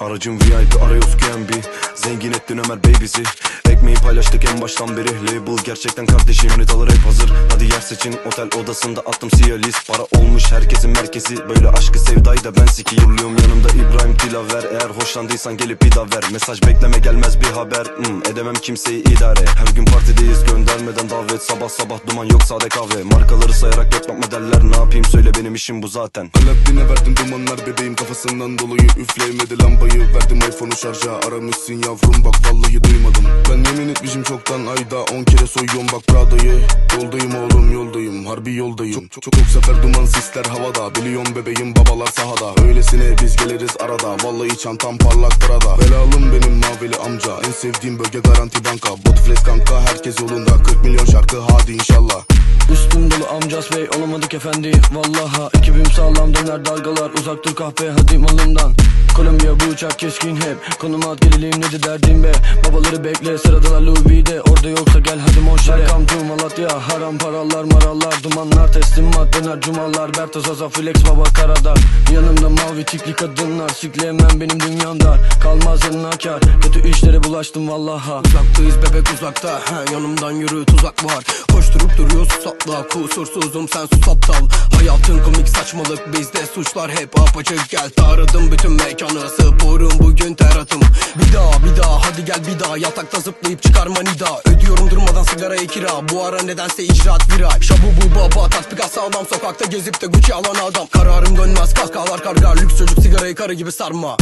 Aracım VIP arıyoruz Gambi Zengin ettin Ömer Bey Ekmeği paylaştık en baştan beri. Label gerçekten kardeşim Nitalar hep hazır. Hadi yer seçin otel odasında attım siyah Para olmuş herkesin merkezi. Böyle aşkı sevdayı da ben siki Yurluyorum yanımda İbrahim Dilaver. Eğer hoşlandıysan gelip bir daha ver. Mesaj bekleme gelmez bir haber. Hmm, Edemem kimseyi idare. Her gün partideyiz göndermeden davet. Sabah sabah duman yok sade kahve. Markaları sayarak yapmak derler. Ne yapayım söyle benim işim bu zaten. Alaaddin'e verdim dumanlar bebeğim. Kafasından dolayı Üfleyemedi. Lambayı verdim iPhone'u şarja. Aramışsın yavrum bak vallahi duymadım. Ben yemin etmişim çoktan ayda on kere soyuyorum bak Prada'yı. Yoldayım oğlum yoldayım. Harbi yoldayım. Çok çok, çok sefer duman sisler havada. Biliyorum bebeğim babalar sahada. Öylesine biz geliriz arada. Vallahi çantam parlak Prada. Belalım En sevdiğim bölge garanti banka. Botflex kanka herkes yolunda. 40 milyon şarkı hadi inşallah. Üstüm dolu amcas bey olamadık efendi. Vallaha ekibim sağlam döner dalgalar. Uzak dur kahpe hadi malımdan Kolombiya bu uçak keskin hep. Konuma at gelelim nedir derdim be? Babaları bekle sıradalar Louis V'de. Orada Malatya Haram paralar marallar Dumanlar teslimat döner cumalar Berto Zaza Flex baba karada Yanımda mavi tikli kadınlar Sikleyemem benim dünyam dar Kalmaz yanına kar Kötü işlere bulaştım vallaha. Uzaktayız bebek uzakta he, Yanımdan yürü tuzak var. Koşturup duruyoruz sapla Kusursuzum sen sus aptal. Hayatın komik saçmalık bizde suçlar hep apaçık. Gel Taradım bütün mekanı Sporum bugün ter atım Bir daha bir daha hadi gel bir daha Yatakta zıplayıp çıkarma nida. Ödüyorum durmadan sigaraya kira Bu ara nedense icraat viral Şabu bu baba tatbikat sağlam Sokakta gezip de Gucci alan adam. Kararım dönmez kahkahalar kargar Lüks çocuk sigarayı karı gibi sarma